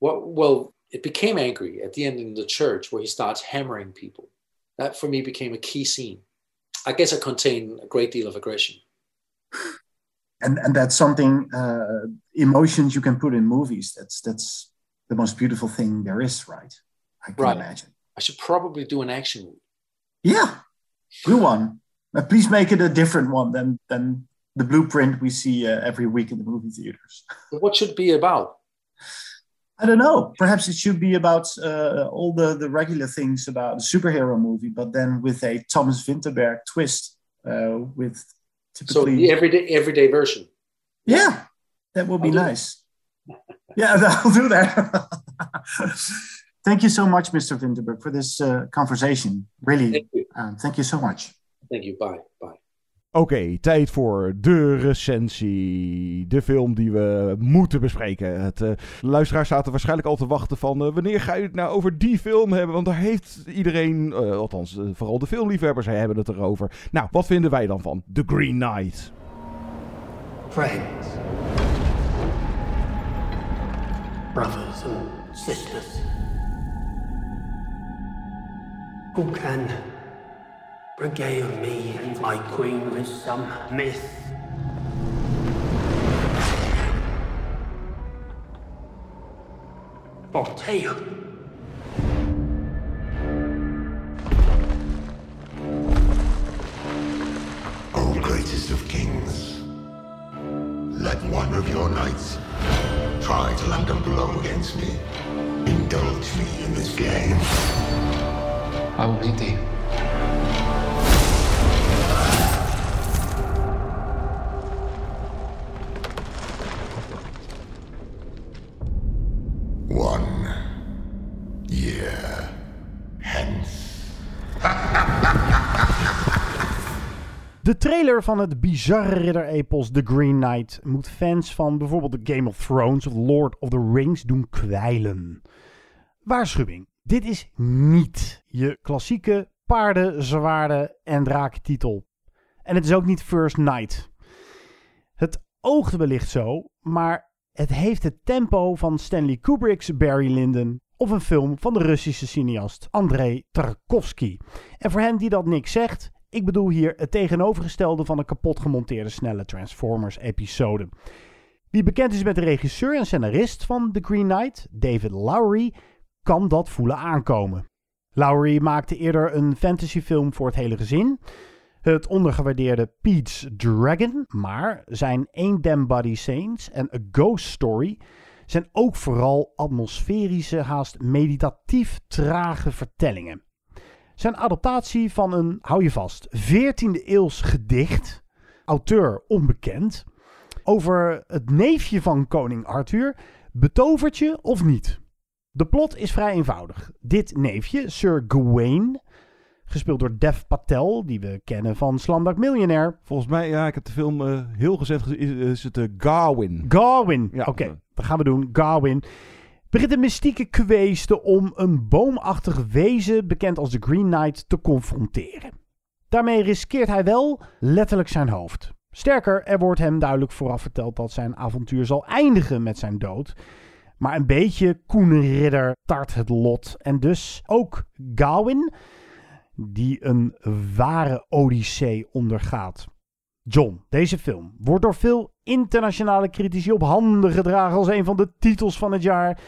Well, well, it became angry at the end in the church where he starts hammering people. That for me became a key scene. I guess I contain a great deal of aggression. and and that's something uh, emotions you can put in movies. That's that's the most beautiful thing there is, right? I can Right. imagine. I should probably do an action movie. Yeah, good one. But please make it a different one than than the blueprint we see uh, every week in the movie theaters. What should it be about? I don't know. Perhaps it should be about uh, all the, the regular things about a superhero movie, but then with a Thomas Vinterberg twist. Uh, with So typically, the everyday everyday version. yeah, that would be nice. Yeah, I'll do that. thank you so much, Mr. Vinterberg, for this uh, conversation. Really, Thank you. um, thank you so much. Thank you. Bye. Bye. Oké, tijd voor de recensie. De film die we moeten bespreken. Het, de luisteraars zaten waarschijnlijk al te wachten van... eh, wanneer ga je het nou over die film hebben? Want daar heeft iedereen, eh, althans vooral de filmliefhebbers, hebben het erover. Nou, wat vinden wij dan van The Green Knight? friends, brothers and sisters, who Regale me and my queen with some myth. Or. O greatest of kings, let one of your knights try to land a blow against me. Indulge me in this game. I will meet thee. De trailer van het bizarre ridder-epos The Green Knight moet fans van bijvoorbeeld The Game of Thrones of Lord of the Rings doen kwijlen. Waarschuwing, dit is niet je klassieke paarden, zwaarden en draaktitel. En het is ook niet First Night. Het oogt wellicht zo, maar het heeft het tempo van Stanley Kubrick's Barry Lyndon of een film van de Russische cineast Andrei Tarkovsky. En voor hen die dat niks zegt, ik bedoel hier het tegenovergestelde van een kapot gemonteerde snelle Transformers-episode. Wie bekend is met de regisseur en scenarist van The Green Knight, David Lowery, kan dat voelen aankomen. Lowery maakte eerder een fantasyfilm voor het hele gezin, het ondergewaardeerde Pete's Dragon, maar zijn Ain't Them Body Saints en A Ghost Story zijn ook vooral atmosferische, haast meditatief trage vertellingen. Zijn adaptatie van een, hou je vast, 14e eeuws gedicht, auteur onbekend, over het neefje van koning Arthur, betovert je of niet? De plot is vrij eenvoudig. Dit neefje, Sir Gawain, gespeeld door Dev Patel, die we kennen van Slumdog Millionaire. Volgens mij, ja, ik heb de film uh, heel gezien, is, is het uh, Gawain. Gawain, ja, oké, okay, dat gaan we doen. Gawain begint een mystieke kweeste om een boomachtig wezen, bekend als de Green Knight, te confronteren. Daarmee riskeert hij wel letterlijk zijn hoofd. Sterker, er wordt hem duidelijk vooraf verteld dat zijn avontuur zal eindigen met zijn dood. Maar een beetje koene ridder tart het lot. En dus ook Gawain, die een ware odyssee ondergaat. John, deze film wordt door veel internationale critici op handen gedragen als een van de titels van het jaar.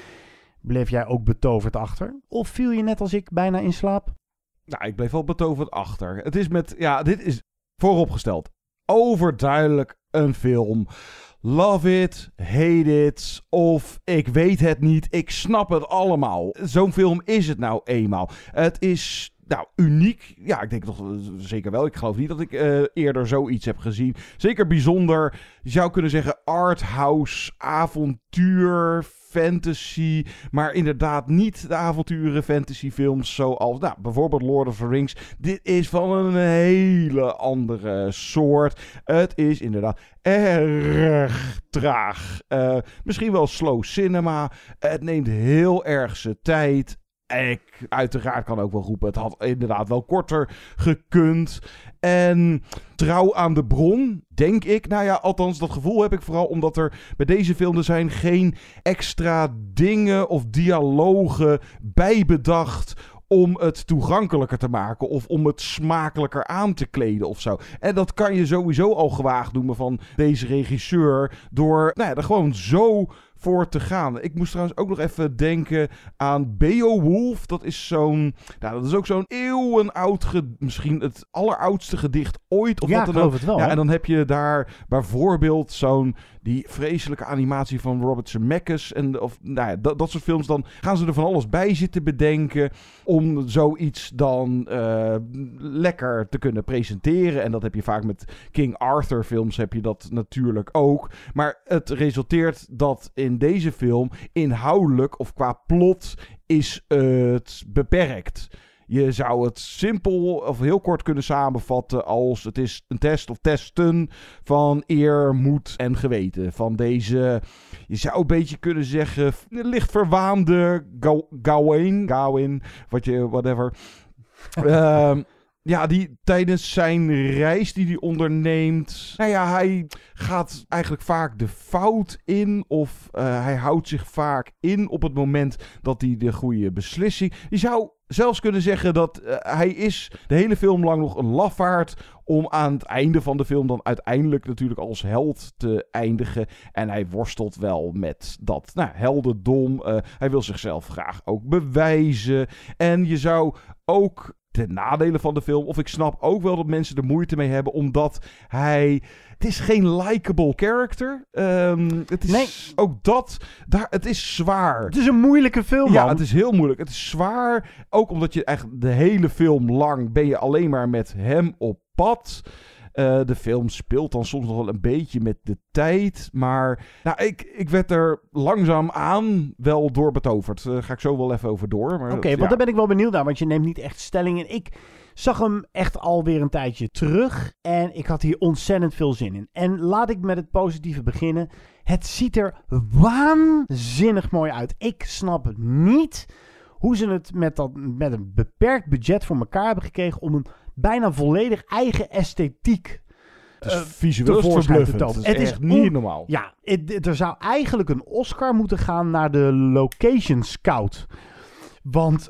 Bleef jij ook betoverd achter? Of viel je net als ik bijna in slaap? Nou, ik bleef wel betoverd achter. Het is met, ja, dit is vooropgesteld. Overduidelijk een film. Love it, hate it, of ik weet het niet, ik snap het allemaal. Zo'n film is het nou eenmaal. Het is nou, uniek. Ja, ik denk toch zeker wel. Ik geloof niet dat ik uh, eerder zoiets heb gezien. Zeker bijzonder. Je zou kunnen zeggen arthouse, avontuur, fantasy. Maar inderdaad niet de avonturen fantasyfilms zoals nou, bijvoorbeeld Lord of the Rings. Dit is van een hele andere soort. Het is inderdaad erg traag. Uh, misschien wel slow cinema. Het neemt heel erg zijn tijd. Ik uiteraard kan ook wel roepen, het had inderdaad wel korter gekund. En trouw aan de bron, denk ik. Nou ja, althans, dat gevoel heb ik vooral omdat er bij deze film er zijn geen extra dingen of dialogen bijbedacht om het toegankelijker te maken of om het smakelijker aan te kleden of zo. En dat kan je sowieso al gewaagd noemen van deze regisseur door nou ja, er gewoon zo voor te gaan. Ik moest trouwens ook nog even denken aan Beowulf. Dat is zo'n, nou, dat is ook zo'n eeuwenoud, misschien het alleroudste gedicht ooit. Of ja, wat dan ook. het wel. Ja, en dan heb je daar bijvoorbeeld zo'n die vreselijke animatie van Robert Zemeckis en of nou ja, dat, soort films. Dan gaan ze er van alles bij zitten bedenken om zoiets dan uh, lekker te kunnen presenteren. En dat heb je vaak met King Arthur films heb je dat natuurlijk ook. Maar het resulteert dat in deze film inhoudelijk of qua plot is het beperkt. Je zou het simpel of heel kort kunnen samenvatten als het is een test of testen van eer, moed en geweten. Van deze, je zou een beetje kunnen zeggen, licht verwaande Gawain, Gawain, wat je, whatever. um, ja, die tijdens zijn reis die hij onderneemt. Nou ja, hij gaat eigenlijk vaak de fout in. Of uh, hij houdt zich vaak in op het moment dat hij de goede beslissing. Je zou zelfs kunnen zeggen dat uh, hij is de hele film lang nog een lafaard. Om aan het einde van de film dan uiteindelijk natuurlijk als held te eindigen. En hij worstelt wel met dat nou, heldendom. Uh, hij wil zichzelf graag ook bewijzen. En je zou ook ten nadele van de film. Of ik snap ook wel dat mensen er moeite mee hebben, omdat hij. Het is geen likable character. Ehm, het is ook dat. Daar, het is zwaar. Het is een moeilijke film, Ja, het is heel moeilijk. Het is zwaar. Ook omdat je eigenlijk de hele film lang ben je alleen maar met hem op pad. Eh, de film speelt dan soms nog wel een beetje met de tijd. Maar nou, ik, ik werd er langzaam aan wel door betoverd. Daar ga ik zo wel even over door. Oké, want ja. daar ben ik wel benieuwd naar, want je neemt niet echt stelling in. Ik zag hem echt alweer een tijdje terug en ik had hier ontzettend veel zin in. En laat ik met het positieve beginnen. Het ziet er waanzinnig mooi uit. Ik snap het niet hoe ze het met, dat, met een beperkt budget voor elkaar hebben gekregen om een bijna volledig eigen esthetiek Het is eh, visueel verbluffend. Het is echt niet normaal. Ja, het- er zou eigenlijk een Oscar moeten gaan naar de location scout. Want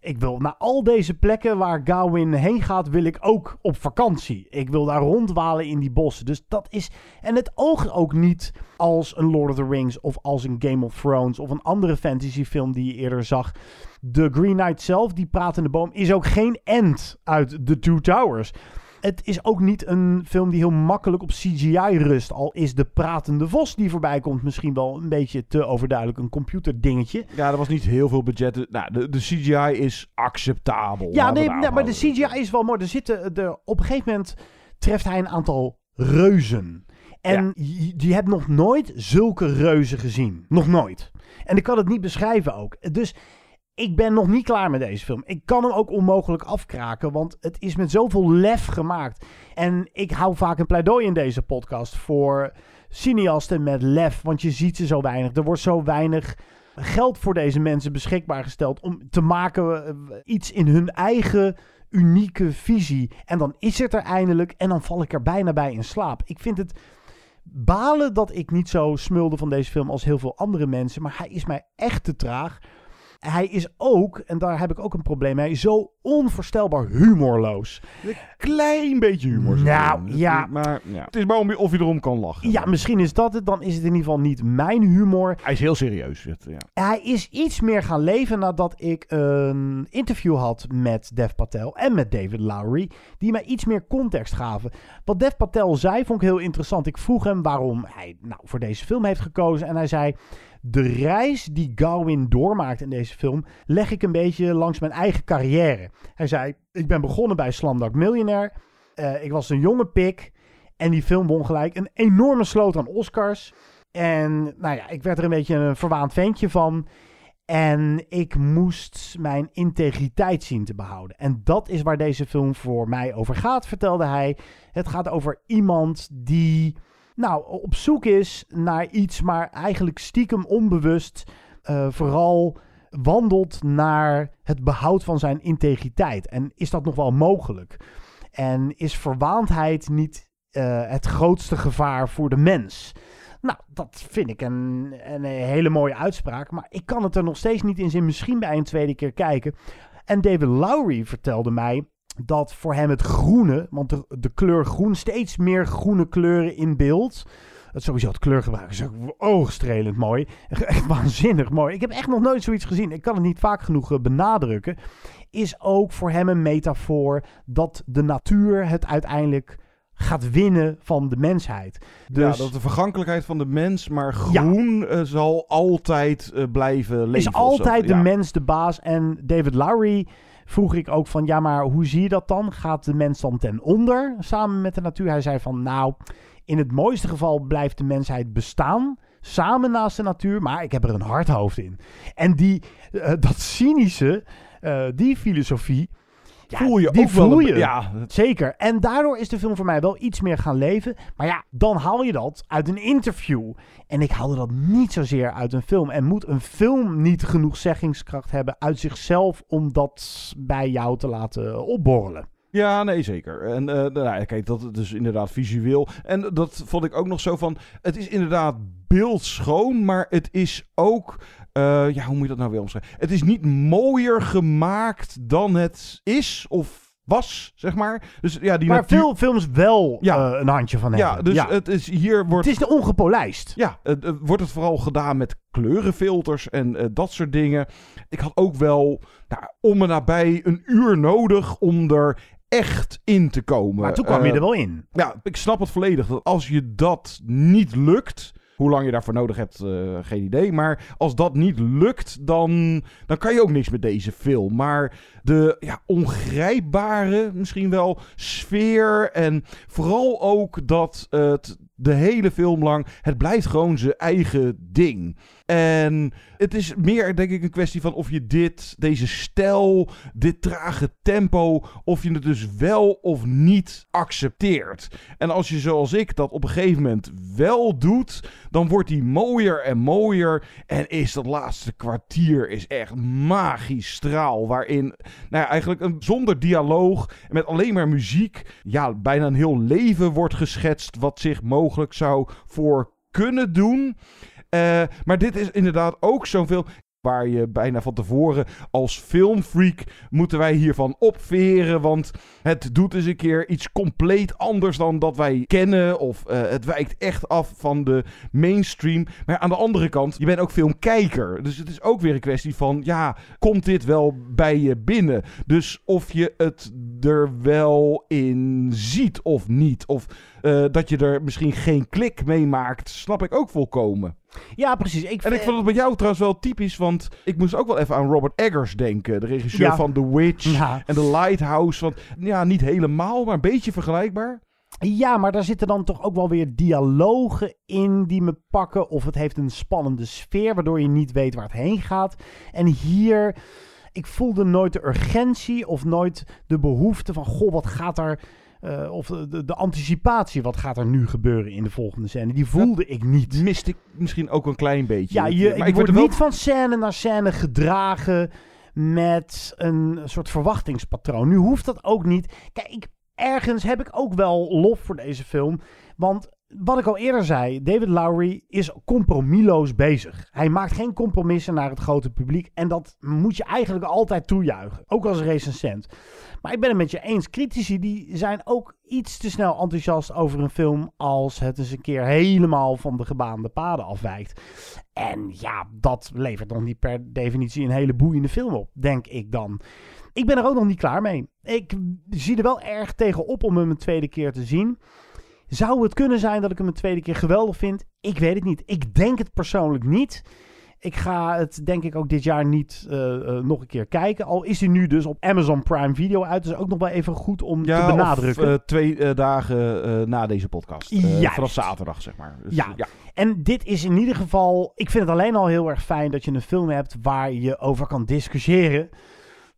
ik wil naar al deze plekken waar Gawain heen gaat, wil ik ook op vakantie. Ik wil daar rondwalen in die bossen. Dus dat is. En het oogt ook niet als een Lord of the Rings of als een Game of Thrones of een andere fantasyfilm die je eerder zag. De Green Knight zelf, die pratende boom, is ook geen end uit The Two Towers. Het is ook niet een film die heel makkelijk op CGI rust. Al is de pratende vos die voorbij komt misschien wel een beetje te overduidelijk een computerdingetje. Ja, er was niet heel veel budget. Nou, de, de CGI is acceptabel. Ja, nee, maar de. CGI is wel mooi. Er zitten, er, op een gegeven moment treft hij een aantal reuzen. En je, je hebt nog nooit zulke reuzen gezien. Nog nooit. En ik kan het niet beschrijven ook. Dus ik ben nog niet klaar met deze film. Ik kan hem ook onmogelijk afkraken, want het is met zoveel lef gemaakt. En ik hou vaak een pleidooi in deze podcast voor cineasten met lef, want je ziet ze zo weinig. Er wordt zo weinig geld voor deze mensen beschikbaar gesteld om te maken eh, iets in hun eigen unieke visie. En dan is het er eindelijk en dan val ik er bijna bij in slaap. Ik vind het balen dat ik niet zo smulde van deze film als heel veel andere mensen, maar hij is mij echt te traag. Hij is ook, en daar heb ik ook een probleem mee, zo onvoorstelbaar humorloos. Een klein beetje humor. Nou, ja. Maar ja. het is maar om, je- of je erom kan lachen. Ja, misschien is dat het. Dan is het in ieder geval niet mijn humor. Hij is heel serieus. Het, ja. Hij is iets meer gaan leven nadat ik een interview had met Dev Patel en met David Lowry. Die mij iets meer context gaven. Wat Dev Patel zei vond ik heel interessant. Ik vroeg hem waarom hij nou, voor deze film heeft gekozen. En hij zei, de reis die Gawain doormaakt in deze film... leg ik een beetje langs mijn eigen carrière. Hij zei, ik ben begonnen bij Slumdog Millionaire. Eh, ik was een jonge pik. En die film won gelijk een enorme sloot aan Oscars. En nou ja, ik werd er een beetje een verwaand ventje van. En ik moest mijn integriteit zien te behouden. En dat is waar deze film voor mij over gaat, vertelde hij. Het gaat over iemand die nou, op zoek is naar iets, maar eigenlijk stiekem onbewust eh, vooral wandelt naar het behoud van zijn integriteit. En is dat nog wel mogelijk? En is verwaandheid niet eh, het grootste gevaar voor de mens? Nou, dat vind ik een, een hele mooie uitspraak. Maar ik kan het er nog steeds niet in zien. Misschien bij een tweede keer kijken. En David Lowry vertelde mij dat voor hem het groene, want de, de kleur groen, steeds meer groene kleuren in beeld. Het sowieso het kleurgebruik is ook oogstrelend mooi. Echt waanzinnig mooi. Ik heb echt nog nooit zoiets gezien. Ik kan het niet vaak genoeg eh, benadrukken. Is ook voor hem een metafoor dat de natuur het uiteindelijk gaat winnen van de mensheid. Dus ja, dat de vergankelijkheid van de mens, maar groen eh, zal altijd eh, blijven leven. is zo. altijd de Ja. mens de baas. En David Lowry vroeg ik ook van, ja, maar hoe zie je dat dan? Gaat de mens dan ten onder samen met de natuur? Hij zei van, nou, in het mooiste geval blijft de mensheid bestaan. Samen naast de natuur, maar ik heb er een hard hoofd in. En die, eh, dat cynische, eh, die filosofie, ja, Voel je die ook wel voel je. ja. Zeker. En daardoor is de film voor mij wel iets meer gaan leven. Maar ja, dan haal je dat uit een interview. En ik haalde dat niet zozeer uit een film. En moet een film niet genoeg zeggingskracht hebben uit zichzelf om dat bij jou te laten opborrelen? Ja, nee, zeker. En eh, nou, ja, kijk, dat is inderdaad visueel. En dat vond ik ook nog zo van... Het is inderdaad beeldschoon, maar het is ook... eh, ja, hoe moet je dat nou weer omschrijven? Het is niet mooier gemaakt dan het is. Of was, zeg maar. Dus ja, die natuur- veel films wel Ja. eh, een handje van Ja, hebben. dus het is hier wordt. Het is de ongepolijst. Ja, het, het wordt het vooral gedaan met kleurenfilters en dat soort dingen. Ik had ook wel nou, om en nabij een uur nodig om er echt in te komen. Maar toen kwam je Eh, er wel in. Ja, ik snap het volledig. Dat als je dat niet lukt. Hoe lang je daarvoor nodig hebt, eh, geen idee. Maar als dat niet lukt, dan, dan kan je ook niks met deze film. Maar de ja, ongrijpbare, misschien wel, sfeer. En vooral ook dat het de hele film lang. Het blijft gewoon zijn eigen ding. En het is meer, denk ik, een kwestie van of je dit, deze stijl, dit trage tempo, of je het dus wel of niet accepteert. En als je zoals ik dat op een gegeven moment wel doet, dan wordt die mooier en mooier. En is dat laatste kwartier is echt magisch straal. Waarin, nou ja, eigenlijk een, zonder dialoog met alleen maar muziek, ja, bijna een heel leven wordt geschetst wat zich mogelijk zou voor kunnen doen. Eh, maar dit is inderdaad ook zo'n film waar je bijna van tevoren als filmfreak moeten wij hiervan opveren. Want het doet eens een keer iets compleet anders dan dat wij kennen. Of eh, het wijkt echt af van de mainstream. Maar aan de andere kant, je bent ook filmkijker. Dus het is ook weer een kwestie van, ja, komt dit wel bij je binnen? Dus of je het er wel in ziet of niet. Of eh, dat je er misschien geen klik mee maakt, snap ik ook volkomen. Ja, precies. Ik En ik vond het bij jou trouwens wel typisch, want ik moest ook wel even aan Robert Eggers denken. De regisseur Ja. van The Witch Ja. en The Lighthouse. Want ja, niet helemaal, maar een beetje vergelijkbaar. Ja, maar daar zitten dan toch ook wel weer dialogen in die me pakken. Of het heeft een spannende sfeer, waardoor je niet weet waar het heen gaat. En hier, ik voelde nooit de urgentie of nooit de behoefte van... Goh, wat gaat er... eh, of de, de, anticipatie, wat gaat er nu gebeuren in de volgende scène? Die voelde ik niet. Miste ik misschien ook een klein beetje. Ja, je, maar ik word er wel- niet van scène naar scène gedragen met een soort verwachtingspatroon. Nu hoeft dat ook niet. Kijk, ergens heb ik ook wel lof voor deze film. Want wat ik al eerder zei, David Lowry is compromisloos bezig. Hij maakt geen compromissen naar het grote publiek. En dat moet je eigenlijk altijd toejuichen. Ook als recensent. Maar ik ben het met je eens. Critici die zijn ook iets te snel enthousiast over een film als het eens een keer helemaal van de gebaande paden afwijkt. En ja, dat levert nog niet per definitie een hele boeiende film op, denk ik dan. Ik ben er ook nog niet klaar mee. Ik zie er wel erg tegenop om hem een tweede keer te zien. Zou het kunnen zijn dat ik hem een tweede keer geweldig vind? Ik weet het niet. Ik denk het persoonlijk niet. Ik ga het denk ik ook dit jaar niet eh, eh, nog een keer kijken. Al is hij nu dus op Amazon Prime Video uit. Dus ook nog wel even goed om Ja, te benadrukken. Of, eh, twee dagen na deze podcast. Vanaf zaterdag, zeg maar. Dus, ja. ja. en dit is in ieder geval... Ik vind het alleen al heel erg fijn dat je een film hebt waar je over kan discussiëren.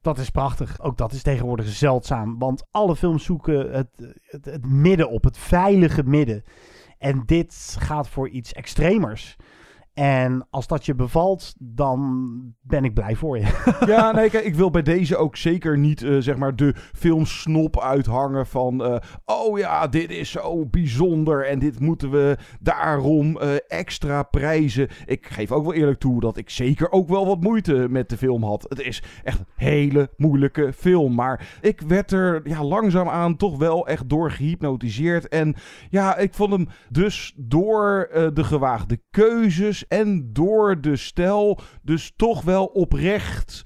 Dat is prachtig. Ook dat is tegenwoordig zeldzaam. Want alle films zoeken het, het, het midden op, het veilige midden. En dit gaat voor iets extremers. En als dat je bevalt, dan ben ik blij voor je. Ja, nee, kijk, ik wil bij deze ook zeker niet, eh, zeg maar, de filmsnop uithangen van... eh, oh ja, dit is zo bijzonder en dit moeten we daarom eh, extra prijzen. Ik geef ook wel eerlijk toe dat ik zeker ook wel wat moeite met de film had. Het is echt een hele moeilijke film, maar ik werd er ja, langzaamaan toch wel echt door gehypnotiseerd. En ja, ik vond hem dus door de gewaagde keuzes en door de stijl dus toch wel oprecht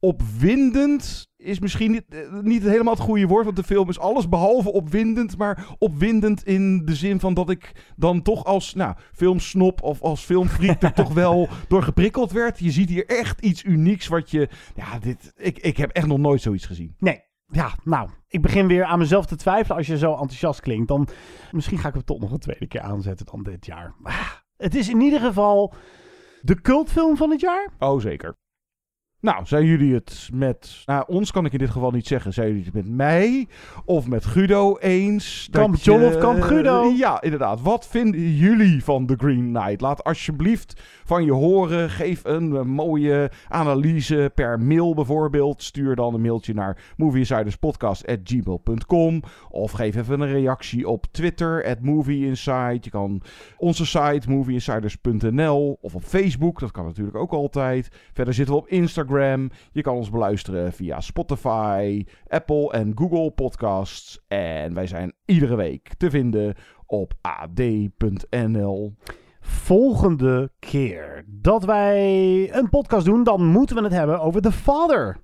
opwindend is misschien niet, eh, niet helemaal het goede woord, want de film is alles behalve opwindend, maar opwindend in de zin van dat ik dan toch als nou, filmsnop of als filmfreak er toch wel door geprikkeld werd. Je ziet hier echt iets unieks wat je, ja, dit, ik, ik heb echt nog nooit zoiets gezien. Nee. Ja, nou, ik begin weer aan mezelf te twijfelen als je zo enthousiast klinkt. Dan misschien ga ik hem toch nog een tweede keer aanzetten dan dit jaar. Het is in ieder geval de cultfilm van het jaar. Oh, zeker. Nou, zijn jullie het met... Nou, ons kan ik in dit geval niet zeggen. Zijn jullie het met mij of met Guido eens? Kamp je- John of Kamp Guido? Ja, inderdaad. Wat vinden jullie van The Green Knight? Laat alsjeblieft van je horen. Geef een eh, mooie analyse per mail bijvoorbeeld. Stuur dan een mailtje naar movieinsiderspodcast.gmail.com Of geef even een reactie op Twitter, at movieinsight. Je kan onze site movieinsiders.nl of op Facebook. Dat kan natuurlijk ook altijd. Verder zitten we op Instagram Je kan ons beluisteren via Spotify, Apple en Google Podcasts. En wij zijn iedere week te vinden op ad.nl. Volgende keer dat wij een podcast doen, dan moeten we het hebben over The Father.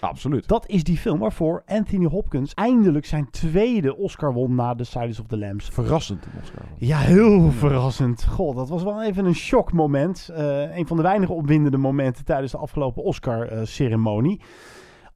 Absoluut. Dat is die film waarvoor Anthony Hopkins eindelijk zijn tweede Oscar won na The Silence of the Lambs. Verrassend een Oscar. Ja, heel verrassend. God, dat was wel even een shockmoment. Eh een van de weinige opwindende momenten tijdens de afgelopen Oscar-ceremonie.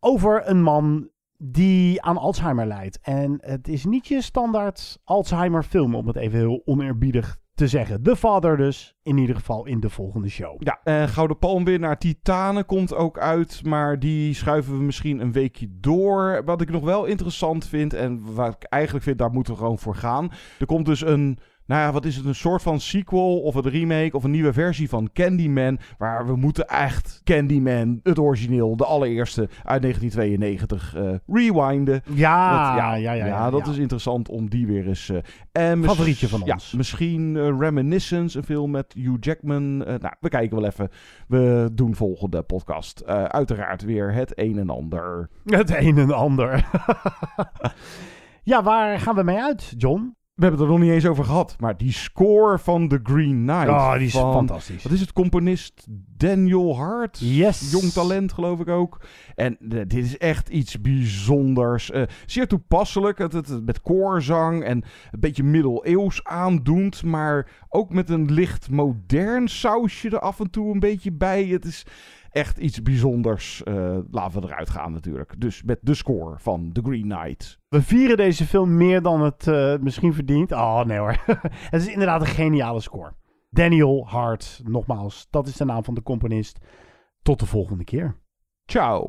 Over een man die aan Alzheimer lijdt. En het is niet je standaard Alzheimer film, om het even heel oneerbiedig te zeggen. The Father dus, in ieder geval in de volgende show. Ja, en Gouden Palmwinnaar Titanen komt ook uit, maar die schuiven we misschien een weekje door. Wat ik nog wel interessant vind en wat ik eigenlijk vind, daar moeten we gewoon voor gaan. Er komt dus een, nou ja, wat is het, een soort van sequel of een remake of een nieuwe versie van Candyman, waar we moeten echt Candyman, het origineel, de allereerste uit 1992, eh, rewinden. Ja, Dat- ja, ja, ja, ja, dat ja. is interessant om die weer eens... eh, en Favorietje van ja, ons. misschien eh, Reminiscence, een film met Hugh Jackman. Nou, we kijken wel even. We doen volgende podcast. Uiteraard weer het een en ander. Het een en ander. ja, waar gaan we mee uit, John? We hebben het er nog niet eens over gehad. Maar die score van The Green Knight. Oh, die is van- fantastisch. Wat is het? Componist Daniel Hart. Yes. Jong talent, geloof ik ook. En eh, dit is echt iets bijzonders. Eh, zeer toepasselijk. Het, het, met koorzang en een beetje middeleeuws aandoend. Maar ook met een licht modern sausje er af en toe een beetje bij. Het is echt iets bijzonders. Eh, laten we eruit gaan natuurlijk. Dus met de score van The Green Knight. We vieren deze film meer dan het eh, misschien verdient. Oh, nee hoor. het is inderdaad een geniale score. Daniel Hart, nogmaals, dat is de naam van de componist. Tot de volgende keer. Ciao.